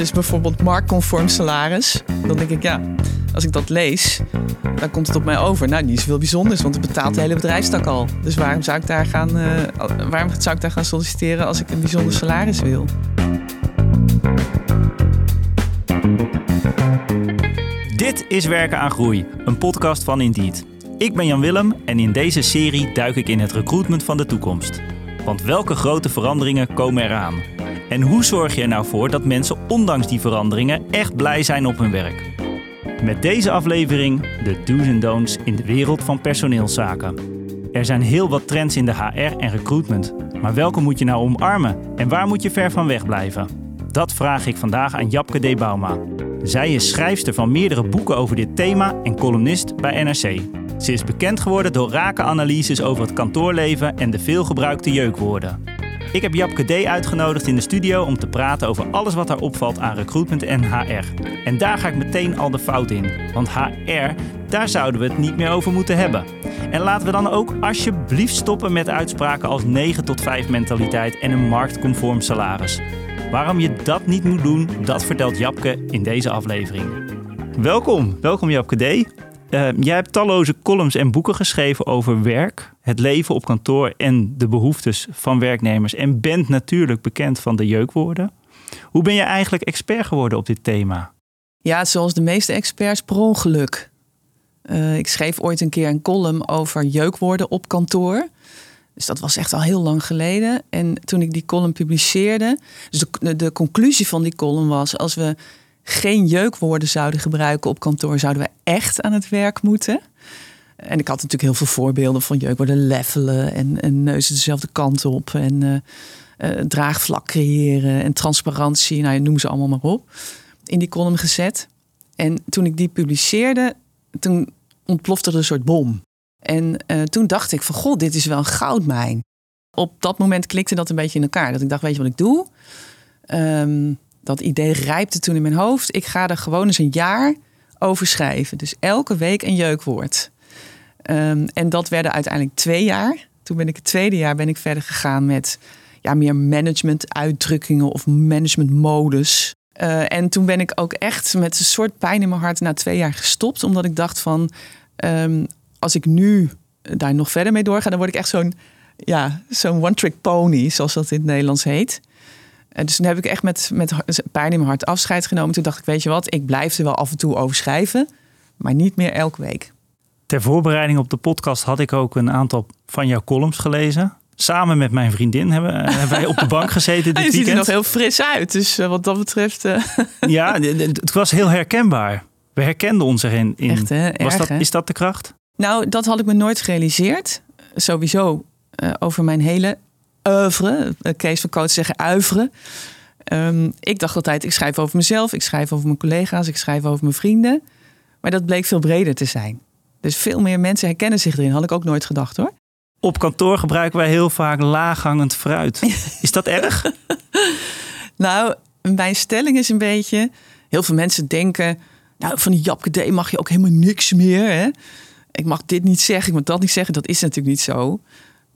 dus bijvoorbeeld marktconform salaris. Dan denk ik, ja, als ik dat lees, dan komt het op mij over. Nou, niet zoveel bijzonders, want het betaalt de hele bedrijfstak al. Dus waarom zou ik daar gaan, uh, waarom zou ik daar gaan solliciteren als ik een bijzonder salaris wil? Dit is Werken aan Groei, een podcast van Indeed. Ik ben Jan Willem en in deze serie duik ik in het recruitment van de toekomst. Want welke grote veranderingen komen eraan? En hoe zorg je er nou voor dat mensen ondanks die veranderingen echt blij zijn op hun werk? Met deze aflevering de do's en don'ts in de wereld van personeelszaken. Er zijn heel wat trends in de HR en recruitment, maar welke moet je nou omarmen en waar moet je ver van weg blijven? Dat vraag ik vandaag aan Japke D. Bauma. Zij is schrijfster van meerdere boeken over dit thema en columnist bij NRC. Ze is bekend geworden door rake analyses over het kantoorleven en de veelgebruikte jeukwoorden. Ik heb Japke D. uitgenodigd in de studio om te praten over alles wat haar opvalt aan recruitment en HR. En daar ga ik meteen al de fout in. Want HR, daar zouden we het niet meer over moeten hebben. En laten we dan ook alsjeblieft stoppen met uitspraken als 9 tot 5 mentaliteit en een marktconform salaris. Waarom je dat niet moet doen, dat vertelt Japke in deze aflevering. Welkom, welkom Japke D. Uh, jij hebt talloze columns en boeken geschreven over werk, het leven op kantoor en de behoeftes van werknemers. En bent natuurlijk bekend van de jeukwoorden. Hoe ben je eigenlijk expert geworden op dit thema? Ja, zoals de meeste experts, per ongeluk. Uh, ik schreef ooit een keer een column over jeukwoorden op kantoor. Dus dat was echt al heel lang geleden. En toen ik die column publiceerde, dus de, de conclusie van die column was: als we geen jeukwoorden zouden gebruiken op kantoor, zouden we echt aan het werk moeten. En ik had natuurlijk heel veel voorbeelden van jeukwoorden levelen en, en neuzen dezelfde kant op en uh, draagvlak creëren en transparantie, nou, noem ze allemaal maar op, in die column gezet. En toen ik die publiceerde, toen ontplofte er een soort bom. En uh, toen dacht ik van, god, dit is wel een goudmijn. Op dat moment klikte dat een beetje in elkaar. Dat ik dacht, weet je wat ik doe? Um, dat idee rijpte toen in mijn hoofd. Ik ga er gewoon eens een jaar over schrijven. Dus elke week een jeukwoord. Um, en dat werden uiteindelijk twee jaar. Toen ben ik het tweede jaar ben ik verder gegaan met ja, meer management uitdrukkingen of management modus. Uh, en toen ben ik ook echt met een soort pijn in mijn hart na twee jaar gestopt. Omdat ik dacht van, um, als ik nu daar nog verder mee doorga, dan word ik echt zo'n ja, zo'n one-trick pony, zoals dat in het Nederlands heet. En dus toen heb ik echt met, met pijn in mijn hart afscheid genomen. Toen dacht ik, weet je wat, ik blijf er wel af en toe over schrijven, maar niet meer elke week. Ter voorbereiding op de podcast had ik ook een aantal van jouw columns gelezen. Samen met mijn vriendin hebben, eh, hebben wij op de bank gezeten dit je ziet er nog heel fris uit, dus uh, wat dat betreft... Uh... Ja, het was heel herkenbaar. We herkenden ons erin. In. Echt, hè? Erg, was dat, hè? is dat de kracht? Nou, dat had ik me nooit gerealiseerd. Sowieso over mijn hele oeuvre. Kees van Coot zeggen uiveren. Um, ik dacht altijd, ik schrijf over mezelf, ik schrijf over mijn collega's, ik schrijf over mijn vrienden. Maar dat bleek veel breder te zijn. Dus veel meer mensen herkennen zich erin, had ik ook nooit gedacht hoor. Op kantoor gebruiken wij heel vaak laaghangend fruit. Is dat erg? nou, mijn stelling is een beetje... Heel veel mensen denken... Nou, van die Japke D mag je ook helemaal niks meer. Hè? Ik mag dit niet zeggen, ik mag dat niet zeggen. Dat is natuurlijk niet zo.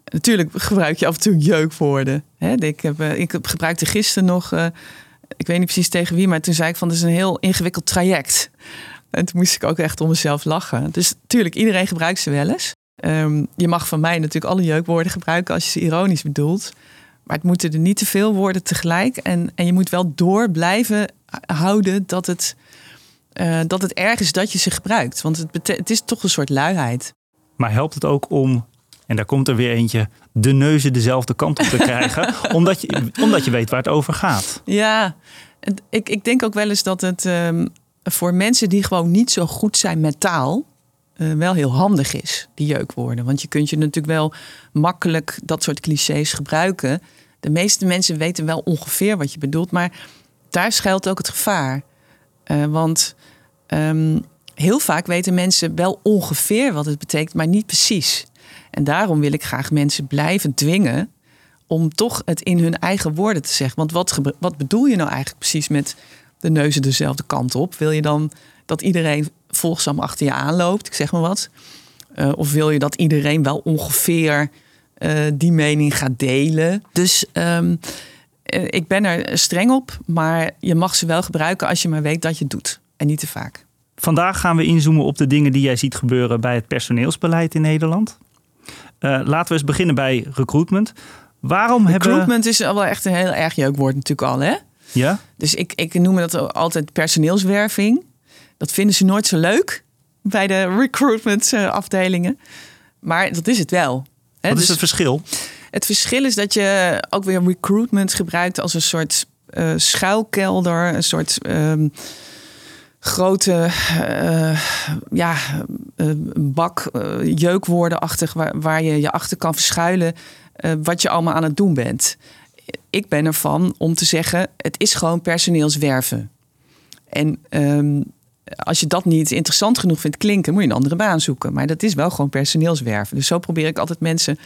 Natuurlijk gebruik je af en toe jeukwoorden. Hè? Ik, heb, eh, ik gebruikte gisteren nog, uh, ik weet niet precies tegen wie, maar toen zei ik van het is een heel ingewikkeld traject. En toen moest ik ook echt om mezelf lachen. Dus natuurlijk, iedereen gebruikt ze wel eens. Um, je mag van mij natuurlijk alle jeukwoorden gebruiken als je ze ironisch bedoelt. Maar het moeten er niet te veel worden tegelijk. En, en je moet wel door blijven houden dat het, uh, dat het erg is dat je ze gebruikt. Want het, het is toch een soort luiheid. Maar helpt het ook om en daar komt er weer eentje, de neuzen dezelfde kant op te krijgen, omdat, je, omdat je weet waar het over gaat. Ja, ik, ik denk ook wel eens dat het um, voor mensen die gewoon niet zo goed zijn met taal, uh, wel heel handig is, die jeukwoorden. Want je kunt je natuurlijk wel makkelijk dat soort clichés gebruiken. De meeste mensen weten wel ongeveer wat je bedoelt, maar daar schuilt ook het gevaar. Uh, want um, heel vaak weten mensen wel ongeveer wat het betekent, maar niet precies. En daarom wil ik graag mensen blijven dwingen om toch het in hun eigen woorden te zeggen. Want wat, wat bedoel je nou eigenlijk precies met de neuzen dezelfde kant op? Wil je dan dat iedereen volgzaam achter je aanloopt? Ik zeg maar wat. Uh, of wil je dat iedereen wel ongeveer uh, die mening gaat delen? Dus um, eh, ik ben er streng op, maar je mag ze wel gebruiken als je maar weet dat je het doet. En niet te vaak. Vandaag gaan we inzoomen op de dingen die jij ziet gebeuren bij het personeelsbeleid in Nederland. Uh, laten we eens beginnen bij recruitment. Waarom hebben... Recruitment is wel echt een heel erg jeukwoord natuurlijk al, hè? Ja. Dus ik, ik noem dat altijd personeelswerving. Dat vinden ze nooit zo leuk bij de recruitment eh, afdelingen. Maar dat is het wel. Hè? Wat is dus het verschil? Het verschil is dat je ook weer recruitment gebruikt als een soort uh, schuilkelder, een soort um, grote uh, ja, uh, bak jeukwoordenachtig waar, waar je je achter kan verschuilen wat je allemaal aan het doen bent. Ik ben ervan om te zeggen, het is gewoon personeelswerven. En um, als je dat niet interessant genoeg vindt klinken, moet je een andere baan zoeken. Maar dat is wel gewoon personeelswerven. Dus zo probeer ik altijd mensen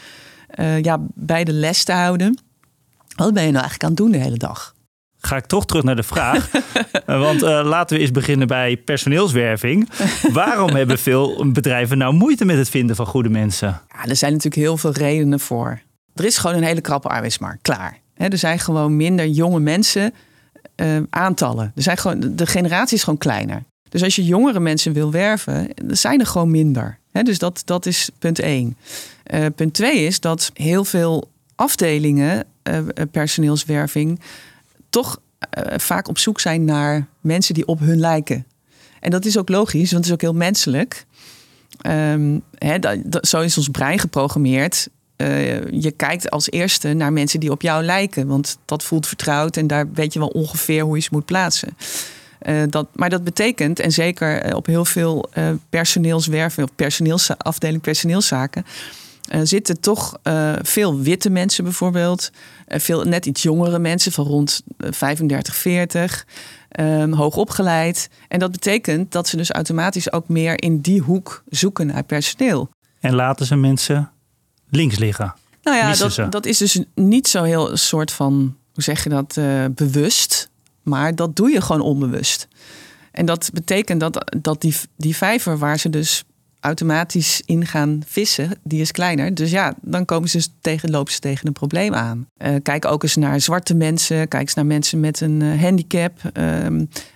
uh, ja, bij de les te houden. Wat ben je nou eigenlijk aan het doen de hele dag? Ga ik toch terug naar de vraag. Eh, want uh, laten we eens beginnen bij personeelswerving. Waarom hebben veel bedrijven nou moeite met het vinden van goede mensen? Ja, er zijn natuurlijk heel veel redenen voor. Er is gewoon een hele krappe arbeidsmarkt, klaar. er zijn gewoon minder jonge mensen aantallen. Er zijn gewoon, de generatie is gewoon kleiner. Dus als je jongere mensen wil werven, dan zijn er gewoon minder. dus dat, dat is punt één. Uh, punt twee is dat heel veel afdelingen uh, personeelswerving toch uh, vaak op zoek zijn naar mensen die op hun lijken. En dat is ook logisch, want het is ook heel menselijk. Um, dat, zo is ons brein geprogrammeerd. je kijkt als eerste naar mensen die op jou lijken, want dat voelt vertrouwd en daar weet je wel ongeveer hoe je ze moet plaatsen. Uh, dat, maar dat betekent, en zeker eh, op heel veel personeelswerven of personeelsafdeling personeelszaken, uh, zitten toch veel witte mensen bijvoorbeeld, veel net iets jongere mensen van rond 35, 40, um, hoog opgeleid. En dat betekent dat ze dus automatisch ook meer in die hoek zoeken naar personeel. En laten ze mensen links liggen? Nou ja, dat, dat, is dus niet zo heel een soort van, hoe zeg je dat, bewust. Maar dat doe je gewoon onbewust. En dat betekent dat, dat die, die vijver waar ze dus automatisch in gaan vissen, die is kleiner. Dus ja, dan komen ze tegen, lopen ze tegen een probleem aan. Uh, kijk ook eens naar zwarte mensen. Kijk eens naar mensen met een uh, handicap. Uh,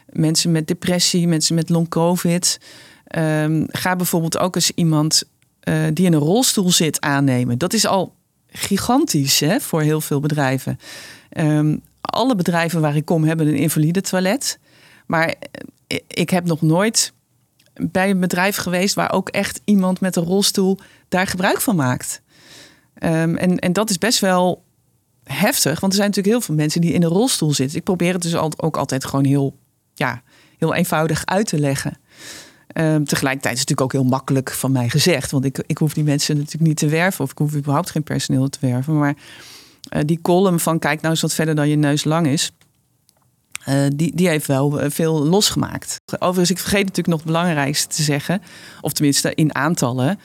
mensen met depressie, mensen met long covid. Ehm, ga bijvoorbeeld ook eens iemand uh, die in een rolstoel zit aannemen. Dat is al gigantisch hè, voor heel veel bedrijven. Um, alle bedrijven waar ik kom hebben een invalide toilet. Maar eh, ik heb nog nooit bij een bedrijf geweest waar ook echt iemand met een rolstoel daar gebruik van maakt. Um, en, en dat is best wel heftig, want er zijn natuurlijk heel veel mensen die in een rolstoel zitten. Ik probeer het dus ook altijd gewoon heel, ja, heel eenvoudig uit te leggen. Um, tegelijkertijd is het natuurlijk ook heel makkelijk van mij gezegd, want ik, ik hoef die mensen natuurlijk niet te werven of ik hoef überhaupt geen personeel te werven. Maar uh, die column van kijk nou eens wat verder dan je neus lang is. Uh, die, die heeft wel eh, veel losgemaakt. Overigens, ik vergeet natuurlijk nog het belangrijkste te zeggen. Of tenminste in aantallen.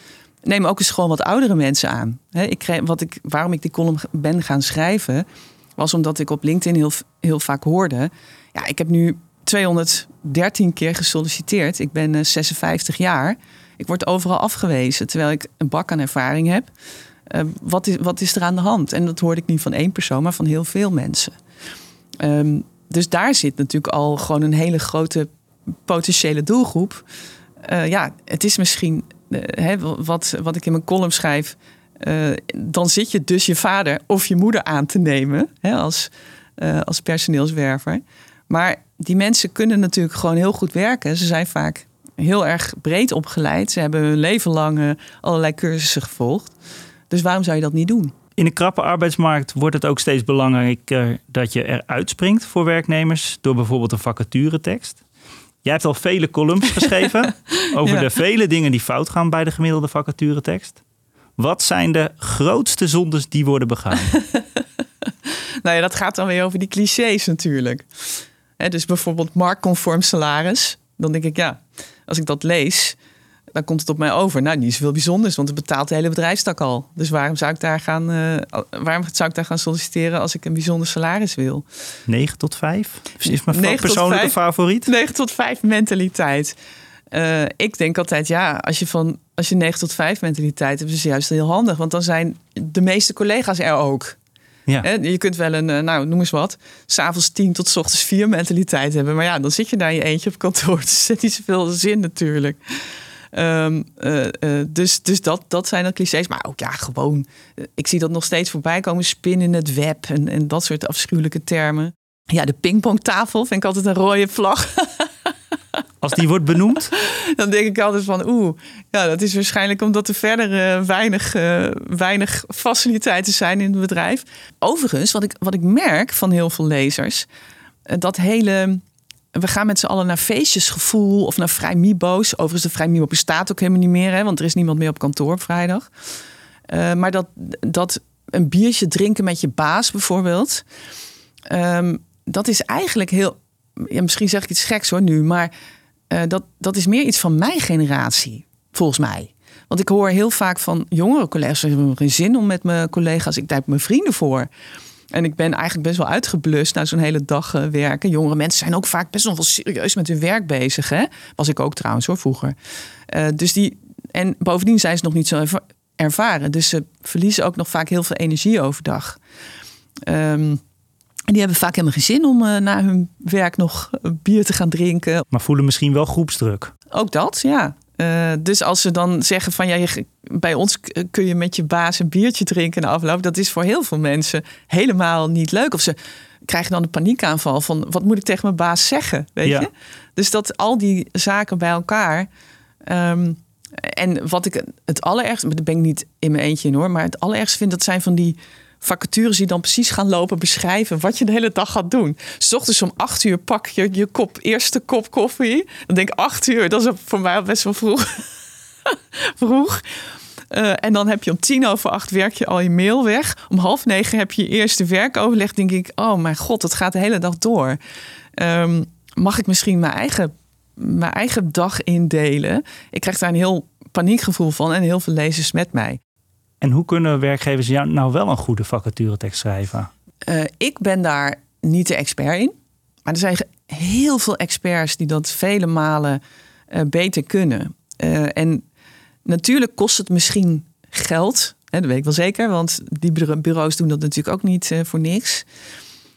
Neem ook eens gewoon wat oudere mensen aan. Ik kreeg, wat ik, waarom ik die column ben gaan schrijven... was omdat ik op LinkedIn heel, heel vaak hoorde... ja, ik heb nu 213 keer gesolliciteerd. Ik ben 56 jaar. Ik word overal afgewezen, terwijl ik een bak aan ervaring heb... Wat, is, wat is er aan de hand? En dat hoorde ik niet van één persoon, maar van heel veel mensen. Um, dus daar zit natuurlijk al gewoon een hele grote potentiële doelgroep. Uh, ja, het is misschien uh, hè, wat, wat ik in mijn column schrijf. dan zit je dus je vader of je moeder aan te nemen hè, als, als personeelswerver. Maar die mensen kunnen natuurlijk gewoon heel goed werken. Ze zijn vaak heel erg breed opgeleid. Ze hebben hun leven lang allerlei cursussen gevolgd. Dus waarom zou je dat niet doen? In de krappe arbeidsmarkt wordt het ook steeds belangrijker dat je eruit springt voor werknemers door bijvoorbeeld een vacaturetekst. Jij hebt al vele columns geschreven over de vele dingen die fout gaan bij de gemiddelde vacaturetekst. Wat zijn de grootste zondes die worden begaan? nou ja, dat gaat dan weer over die clichés natuurlijk. dus bijvoorbeeld marktconform salaris. Dan denk ik, ja, als ik dat lees, dan komt het op mij over. Nou, niet zoveel bijzonders, want het betaalt de hele bedrijfstak al. Dus waarom zou ik daar gaan, uh, waarom zou ik daar gaan solliciteren als ik een bijzonder salaris wil? 9 tot 5? Is mijn persoonlijke favoriet? 9 tot 5 mentaliteit. Uh, ik denk altijd, ja, als je van als je 9 tot 5 mentaliteit hebt, is het juist heel handig. Want dan zijn de meeste collega's er ook. Ja. Je kunt wel een, nou noem eens wat, s'avonds tien tot s ochtends vier mentaliteit hebben. Maar ja, dan zit je daar je eentje op kantoor. Dus er zit niet zoveel zin natuurlijk. Um, dus dus dat, dat zijn dan clichés. Maar ook ja, gewoon. Ik zie dat nog steeds voorbij komen. Spin in het web en, en dat soort afschuwelijke termen. Ja, de pingpongtafel vind ik altijd een rode vlag. Als die wordt benoemd? Dan denk ik altijd van oeh, ja, dat is waarschijnlijk omdat er verder weinig, uh, weinig faciliteiten zijn in het bedrijf. Overigens, wat ik, wat ik merk van heel veel lezers, dat hele we gaan met z'n allen naar feestjesgevoel of naar vrij Mibo's. Overigens, de vrij Mibo bestaat ook helemaal niet meer, hè, want er is niemand meer op kantoor op vrijdag. Uh, maar dat, dat een biertje drinken met je baas bijvoorbeeld, um, dat is eigenlijk heel. Ja, misschien zeg ik iets geks hoor nu, maar uh, dat, dat is meer iets van mijn generatie, volgens mij. Want ik hoor heel vaak van jongere collega's: ik heb geen zin om met mijn collega's, ik duik mijn vrienden voor. En ik ben eigenlijk best wel uitgeblust na zo'n hele dag uh, werken. Jongere mensen zijn ook vaak best wel wel serieus met hun werk bezig. Hè? Was ik ook trouwens hoor, vroeger. Uh, dus die, en bovendien zijn ze nog niet zo ervaren. Dus ze verliezen ook nog vaak heel veel energie overdag. Um, en die hebben vaak helemaal geen zin om uh, na hun werk nog bier te gaan drinken. Maar voelen misschien wel groepsdruk. Ook dat, ja. Uh, dus als ze dan zeggen van ja, je, bij ons kun je met je baas een biertje drinken na afloop, dat is voor heel veel mensen helemaal niet leuk. Of ze krijgen dan een paniekaanval van wat moet ik tegen mijn baas zeggen, weet ja. je? Dus dat al die zaken bij elkaar. Um, en wat ik het allerergste, dat ben ik niet in mijn eentje in hoor, maar het allerergste vind dat zijn van die vacatures die dan precies gaan lopen beschrijven wat je de hele dag gaat doen. S ochtends om acht uur pak je je kop, eerste kop koffie. Dan denk ik acht uur, dat is voor mij best wel vroeg. vroeg. Uh, en dan heb je om tien over acht werk je al je mail weg. Om half negen heb je je eerste werkoverleg. Denk ik, oh mijn god, het gaat de hele dag door. Um, mag ik misschien mijn eigen, mijn eigen dag indelen? Ik krijg daar een heel paniekgevoel van en heel veel lezers met mij. En hoe kunnen werkgevers jou nou wel een goede vacaturetekst schrijven? Uh, ik ben daar niet de expert in. Maar er zijn heel veel experts die dat vele malen uh, beter kunnen. Uh, en natuurlijk kost het misschien geld. Hè, dat weet ik wel zeker, want die bureaus doen dat natuurlijk ook niet voor niks.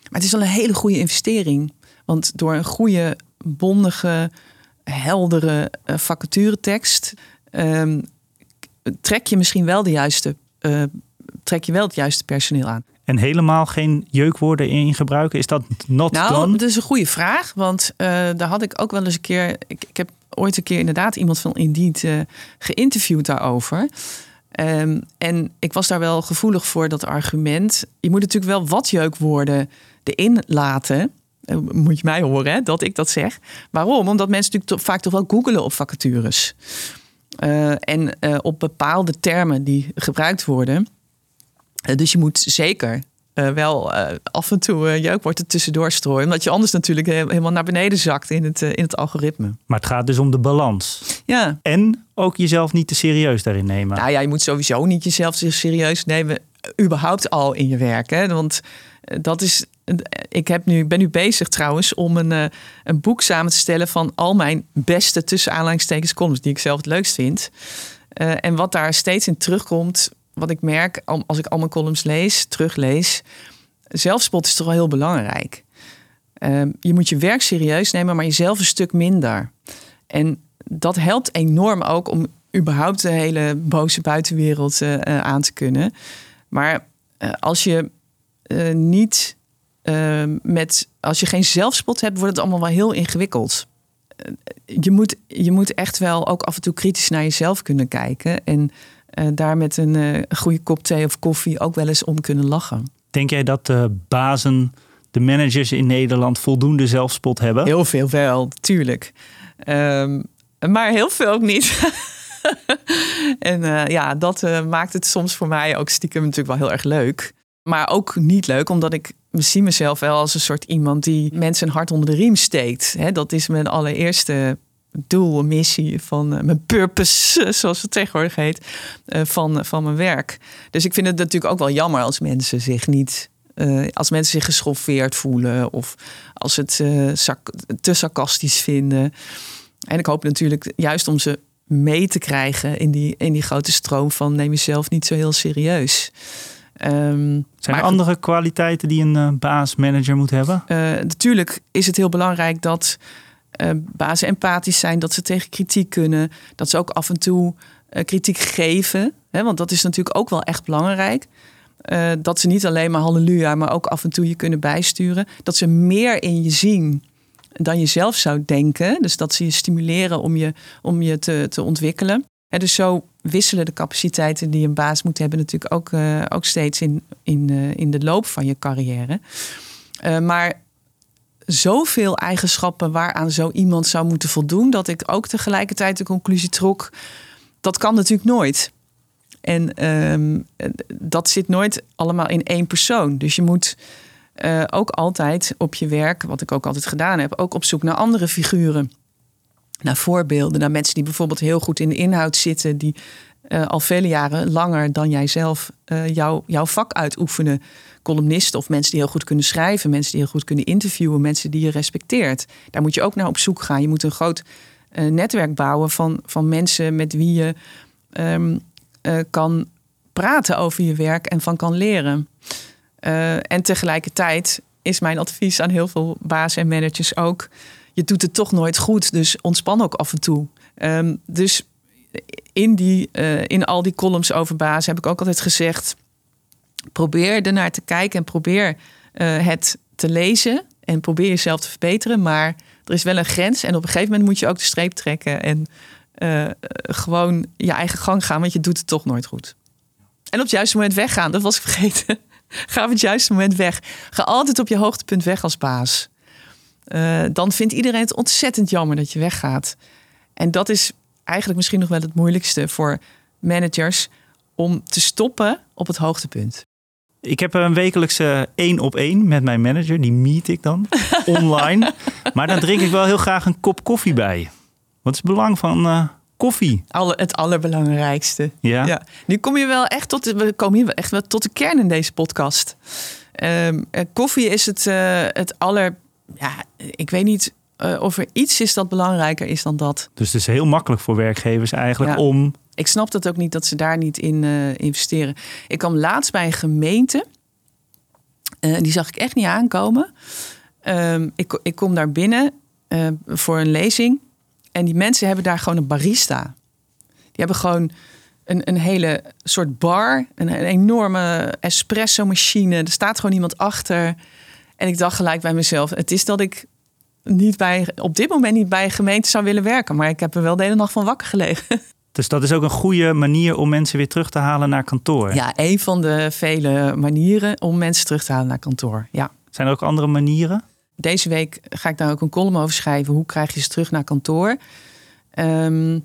Maar het is wel een hele goede investering. Want door een goede, bondige, heldere vacaturetekst um, trek je misschien wel de juiste, uh, trek je wel het juiste personeel aan. En helemaal geen jeukwoorden in gebruiken, is dat not nou, done? dat is een goede vraag, want uh, daar had ik ook wel eens een keer. Ik, ik heb ooit een keer inderdaad iemand van Indeed uh, geïnterviewd daarover. Um, en ik was daar wel gevoelig voor dat argument. Je moet natuurlijk wel wat jeukwoorden erin laten. Moet je mij horen hè, dat ik dat zeg. Waarom? Omdat mensen natuurlijk vaak toch wel googelen op vacatures. Uh, en uh, op bepaalde termen die gebruikt worden. Uh, dus je moet zeker wel af en toe jeukwoord tussendoor strooien. Omdat je anders natuurlijk helemaal naar beneden zakt in het, in het algoritme. Maar het gaat dus om de balans. Ja. En ook jezelf niet te serieus daarin nemen. Nou ja, je moet sowieso niet jezelf serieus nemen. Überhaupt al in je werk. Hè? Want dat is ik heb nu, ben nu bezig trouwens om een, uh, een boek samen te stellen van al mijn beste tussen aanhalingstekens columns die ik zelf het leukst vind. En wat daar steeds in terugkomt, wat ik merk als ik al mijn columns lees, teruglees, zelfspot is toch wel heel belangrijk. Uh, je moet je werk serieus nemen, maar jezelf een stuk minder. En dat helpt enorm ook om überhaupt de hele boze buitenwereld aan te kunnen. Maar als je niet uh, met, als je geen zelfspot hebt, wordt het allemaal wel heel ingewikkeld. Uh, je, moet, je moet echt wel ook af en toe kritisch naar jezelf kunnen kijken. En uh, daar met een goede kop thee of koffie ook wel eens om kunnen lachen. Denk jij dat de bazen, de managers in Nederland voldoende zelfspot hebben? Heel veel wel, tuurlijk. Um, maar heel veel ook niet. en ja, dat maakt het soms voor mij ook stiekem natuurlijk wel heel erg leuk. Maar ook niet leuk, omdat ik zie mezelf wel als een soort iemand die mensen een hart onder de riem steekt. dat is mijn allereerste doel, missie van uh, mijn purpose, zoals het tegenwoordig heet, uh, van, van mijn werk. Dus ik vind het natuurlijk ook wel jammer als mensen zich niet, als mensen zich geschoffeerd voelen of als het te sarcastisch vinden. En ik hoop natuurlijk juist om ze mee te krijgen in die, in die grote stroom van neem jezelf niet zo heel serieus. Ehm, Zijn er andere kwaliteiten die een eh, baas-manager moet hebben? Eh, natuurlijk is het heel belangrijk dat eh bazen empathisch zijn, dat ze tegen kritiek kunnen, dat ze ook af en toe kritiek geven. Hè, want dat is natuurlijk ook wel echt belangrijk. Dat ze niet alleen maar halleluja, maar ook af en toe je kunnen bijsturen. Dat ze meer in je zien dan je zelf zou denken. Dus dat ze je stimuleren om je, om je te, te ontwikkelen. Dus zo wisselen de capaciteiten die een baas moet hebben natuurlijk ook, eh, ook steeds in, in, eh, in de loop van je carrière. Eh, maar zoveel eigenschappen waaraan zo iemand zou moeten voldoen, dat ik ook tegelijkertijd de conclusie trok: dat kan natuurlijk nooit. En ehm, dat zit nooit allemaal in één persoon. Dus je moet ook altijd op je werk, wat ik ook altijd gedaan heb, ook op zoek naar andere figuren. Naar voorbeelden, naar mensen die bijvoorbeeld heel goed in de inhoud zitten, die eh, al vele jaren langer dan jij zelf eh, jouw, jouw vak uitoefenen. Columnisten of mensen die heel goed kunnen schrijven, mensen die heel goed kunnen interviewen, mensen die je respecteert. Daar moet je ook naar op zoek gaan. Je moet een groot eh, netwerk bouwen van, van mensen met wie je ehm, eh, kan praten over je werk en van kan leren. En tegelijkertijd is mijn advies aan heel veel bazen en managers ook: je doet het toch nooit goed, dus ontspan ook af en toe. Ehm, dus in, die, eh, in al die columns over bazen heb ik ook altijd gezegd: probeer ernaar te kijken en probeer eh, het te lezen en probeer jezelf te verbeteren. Maar er is wel een grens en op een gegeven moment moet je ook de streep trekken en eh, gewoon je eigen gang gaan, want je doet het toch nooit goed. En op het juiste moment weggaan, dat was ik vergeten. Ga op het juiste moment weg. Ga altijd op je hoogtepunt weg als baas. Eh, dan vindt iedereen het ontzettend jammer dat je weggaat. En dat is eigenlijk misschien nog wel het moeilijkste voor managers om te stoppen op het hoogtepunt. Ik heb een wekelijkse één op één met mijn manager. Die meet ik dan online. Maar dan drink ik wel heel graag een kop koffie bij. Wat is het belang van eh, koffie? Alle, het allerbelangrijkste. Ja? Ja. Nu kom je wel echt tot de, we komen hier wel echt wel tot de kern in deze podcast. Ehm, eh, koffie is het, eh, het aller. Ja, ik weet niet eh, of er iets is dat belangrijker is dan dat. Dus het is heel makkelijk voor werkgevers eigenlijk Ja. om... Ik snap dat ook niet dat ze daar niet in eh, investeren. Ik kwam laatst bij een gemeente. eh, die zag ik echt niet aankomen. Ehm, ik, ik kom daar binnen voor een lezing. En die mensen hebben daar gewoon een barista. Die hebben gewoon een, een hele soort bar. Een, een enorme espresso machine. Er staat gewoon iemand achter. En ik dacht gelijk bij mezelf: het is dat ik niet bij, op dit moment niet bij een gemeente zou willen werken. Maar ik heb er wel de hele nacht van wakker gelegen. Dus dat is ook een goede manier om mensen weer terug te halen naar kantoor. Ja, een van de vele manieren om mensen terug te halen naar kantoor. Ja. Zijn er ook andere manieren? Deze week ga ik daar ook een column over schrijven. Hoe krijg je ze terug naar kantoor? Ehm,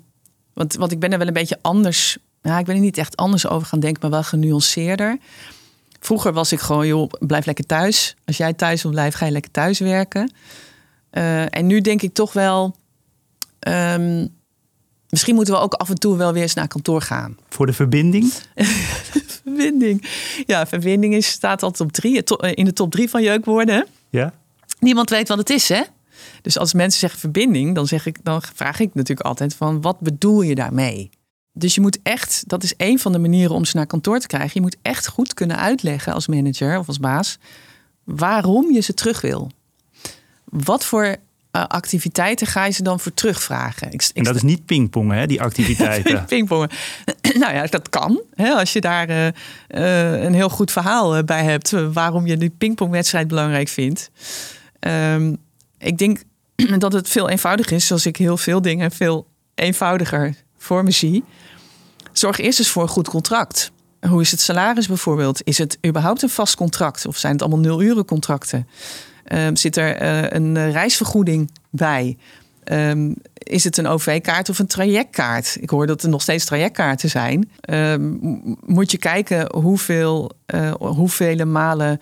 want, want ik ben er wel een beetje anders. Ik ben er niet echt anders over gaan denken, maar wel genuanceerder. Vroeger was ik gewoon, joh, blijf lekker thuis. Als jij thuis wil blijven, ga je lekker thuis werken. Eh, en nu denk ik toch wel. ehm, misschien moeten we ook af en toe wel weer eens naar kantoor gaan. Voor de verbinding? Verbinding. Ja, verbinding is, staat altijd op drie, to- in de top drie van jeukwoorden. Ja? Niemand weet wat het is, hè? Dus als mensen zeggen verbinding, dan, zeg ik, dan vraag ik natuurlijk altijd van wat bedoel je daarmee? Dus je moet echt, dat is een van de manieren om ze naar kantoor te krijgen. Je moet echt goed kunnen uitleggen als manager of als baas waarom je ze terug wil. Wat voor eh, activiteiten ga je ze dan voor terugvragen? Ik, En dat is niet pingpongen, hè, die activiteiten. Pingpongen. nou ja, dat kan. Hè, als je daar eh, eh, een heel goed verhaal bij hebt. waarom je die pingpongwedstrijd belangrijk vindt. Ehm, ik denk dat het veel eenvoudiger is. Zoals ik heel veel dingen veel eenvoudiger voor me zie. Zorg eerst eens voor een goed contract. Hoe is het salaris bijvoorbeeld? Is het überhaupt een vast contract? Of zijn het allemaal nul-uren contracten? Ehm, zit er eh, een eh, reisvergoeding bij? Ehm, is het een OV-kaart of een trajectkaart? Ik hoor dat er nog steeds trajectkaarten zijn. Ehm, moet je kijken hoeveel, hoeveel malen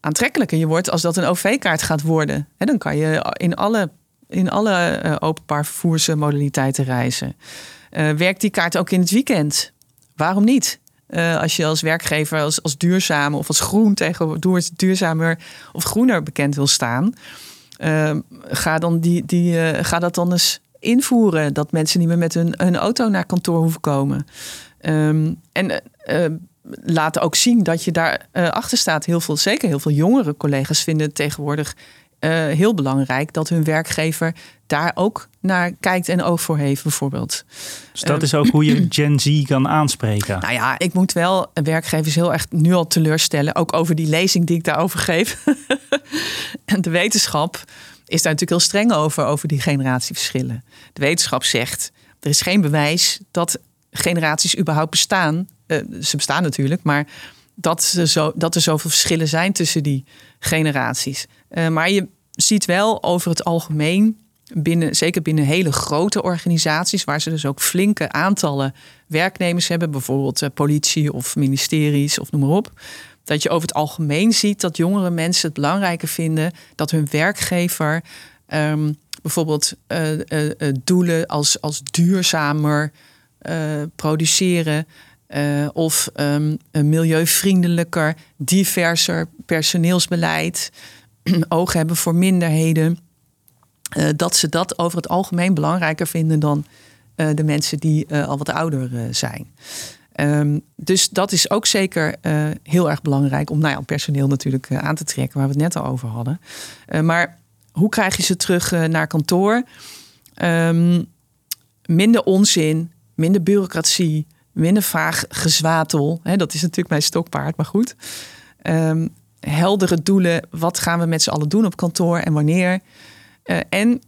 aantrekkelijker je wordt als dat een OV-kaart gaat worden. Dan kan je in alle, in alle openbaar vervoersmodaliteiten reizen. Eh, werkt die kaart ook in het weekend? Waarom niet? Eh, als je als werkgever als, als duurzaam of als groen tegen duur- duurzamer of groener bekend wil staan, Ehm, ga, dan die, die, eh, ga dat dan eens invoeren. Dat mensen niet meer met hun, hun auto naar kantoor hoeven komen. Ehm, en eh, eh, laten ook zien dat je daar achter staat. Heel veel, zeker heel veel jongere collega's vinden tegenwoordig heel belangrijk dat hun werkgever daar ook naar kijkt en oog voor heeft, bijvoorbeeld. Dus dat is ook hoe je Gen Z kan aanspreken. Nou ja, ik moet wel werkgevers heel erg nu al teleurstellen, ook over die lezing die ik daarover geef. en de wetenschap is daar natuurlijk heel streng over, over die generatieverschillen. De wetenschap zegt, er is geen bewijs dat generaties überhaupt bestaan. Uh, ze bestaan natuurlijk, maar dat, ze zo, dat er zoveel verschillen zijn tussen die generaties. Uh, maar je ziet wel over het algemeen, binnen, zeker binnen hele grote organisaties, waar ze dus ook flinke aantallen werknemers hebben, bijvoorbeeld uh, politie of ministeries of noem maar op. Dat je over het algemeen ziet dat jongere mensen het belangrijker vinden dat hun werkgever um, bijvoorbeeld uh, doelen als, als duurzamer produceren, of um, een milieuvriendelijker, diverser personeelsbeleid, oog hebben voor minderheden. Uh, dat ze dat over het algemeen belangrijker vinden dan uh, de mensen die al wat ouder zijn. Um, dus dat is ook zeker heel erg belangrijk om, nou ja, personeel natuurlijk aan te trekken, waar we het net al over hadden. maar hoe krijg je ze terug naar kantoor? Um, minder onzin, minder bureaucratie, minder vaag gezwatel. Hè, dat is natuurlijk mijn stokpaard, maar goed. Um, heldere doelen. Wat gaan we met z'n allen doen op kantoor en wanneer? Uh, en,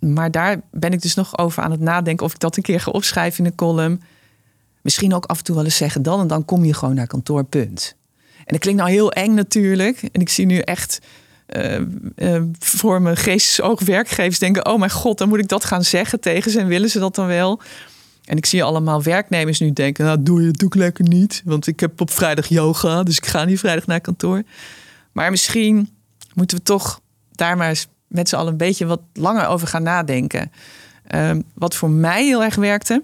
maar daar ben ik dus nog over aan het nadenken of ik dat een keer ga opschrijven in een column. Misschien ook af en toe wel eens zeggen, dan en dan kom je gewoon naar kantoor, punt. En dat klinkt nou heel eng natuurlijk. En ik zie nu echt uh, uh, voor mijn geestesoog werkgevers denken... oh mijn god, dan moet ik dat gaan zeggen tegen ze en willen ze dat dan wel... En ik zie allemaal werknemers nu denken, nou doe je, doe ik lekker niet. Want ik heb op vrijdag yoga, dus ik ga niet vrijdag naar kantoor. Maar misschien moeten we toch daar maar eens met z'n allen een beetje wat langer over gaan nadenken. Um, wat voor mij heel erg werkte,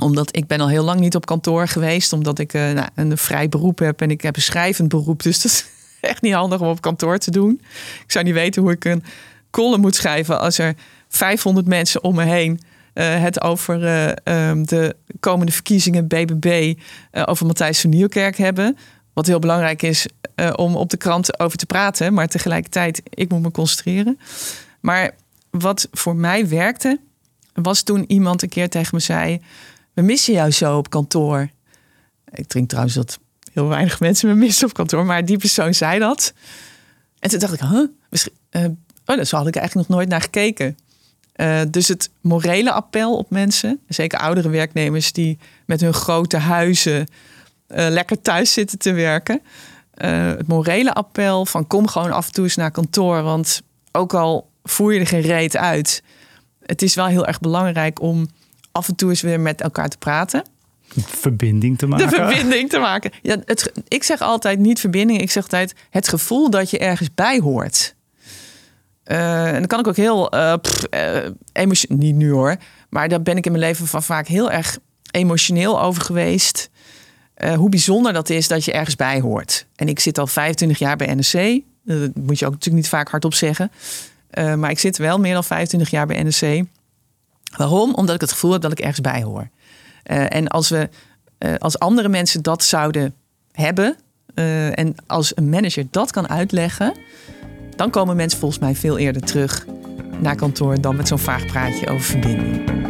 omdat ik ben al heel lang niet op kantoor geweest, omdat ik uh, nou, een vrij beroep heb en ik heb een schrijvend beroep. Dus dat is echt niet handig om op kantoor te doen. Ik zou niet weten hoe ik een column moet schrijven als er 500 mensen om me heen het over uh, um, de komende verkiezingen BBB eh, over Matthijs van Nieuwkerk hebben. Wat heel belangrijk is om op de krant over te praten. Maar tegelijkertijd, ik moet me concentreren. Maar wat voor mij werkte, was toen iemand een keer tegen me zei... we missen jou zo op kantoor. Ik drink trouwens dat heel weinig mensen me missen op kantoor. Maar die persoon zei dat. En toen dacht ik, huh? oh, daar had ik eigenlijk nog nooit naar gekeken. Uh, dus het morele appel op mensen, zeker oudere werknemers die met hun grote huizen uh, lekker thuis zitten te werken. Uh, het morele appel van kom gewoon af en toe eens naar kantoor, want ook al voer je er geen reet uit, het is wel heel erg belangrijk om af en toe eens weer met elkaar te praten. Verbinding te maken. De verbinding te maken. Ja, het, ik zeg altijd niet verbinding, ik zeg altijd het gevoel dat je ergens bij hoort. Uh, en dan kan ik ook heel uh, uh, emotioneel, niet nu hoor, maar daar ben ik in mijn leven van vaak heel erg emotioneel over geweest. hoe bijzonder dat is dat je ergens bij hoort. En ik zit al 25 jaar bij NRC. Dat moet je ook natuurlijk niet vaak hardop zeggen. maar ik zit wel meer dan 25 jaar bij NRC. Waarom? Omdat ik het gevoel heb dat ik ergens bij hoor. en als we, als andere mensen dat zouden hebben, en als een manager dat kan uitleggen dan komen mensen volgens mij veel eerder terug naar kantoor dan met zo'n vaag praatje over verbinding.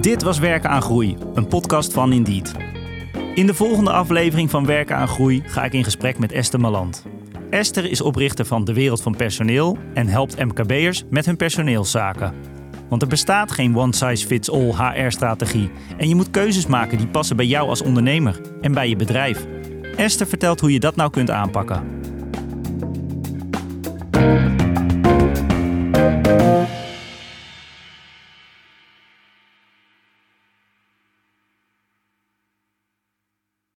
Dit was Werken aan Groei, een podcast van Indeed. In de volgende aflevering van Werken aan Groei ga ik in gesprek met Esther Maland. Esther is oprichter van De Wereld van Personeel en helpt MKB'ers met hun personeelszaken. Want er bestaat geen one-size-fits-all HR-strategie en je moet keuzes maken die passen bij jou als ondernemer en bij je bedrijf. Esther vertelt hoe je dat nou kunt aanpakken.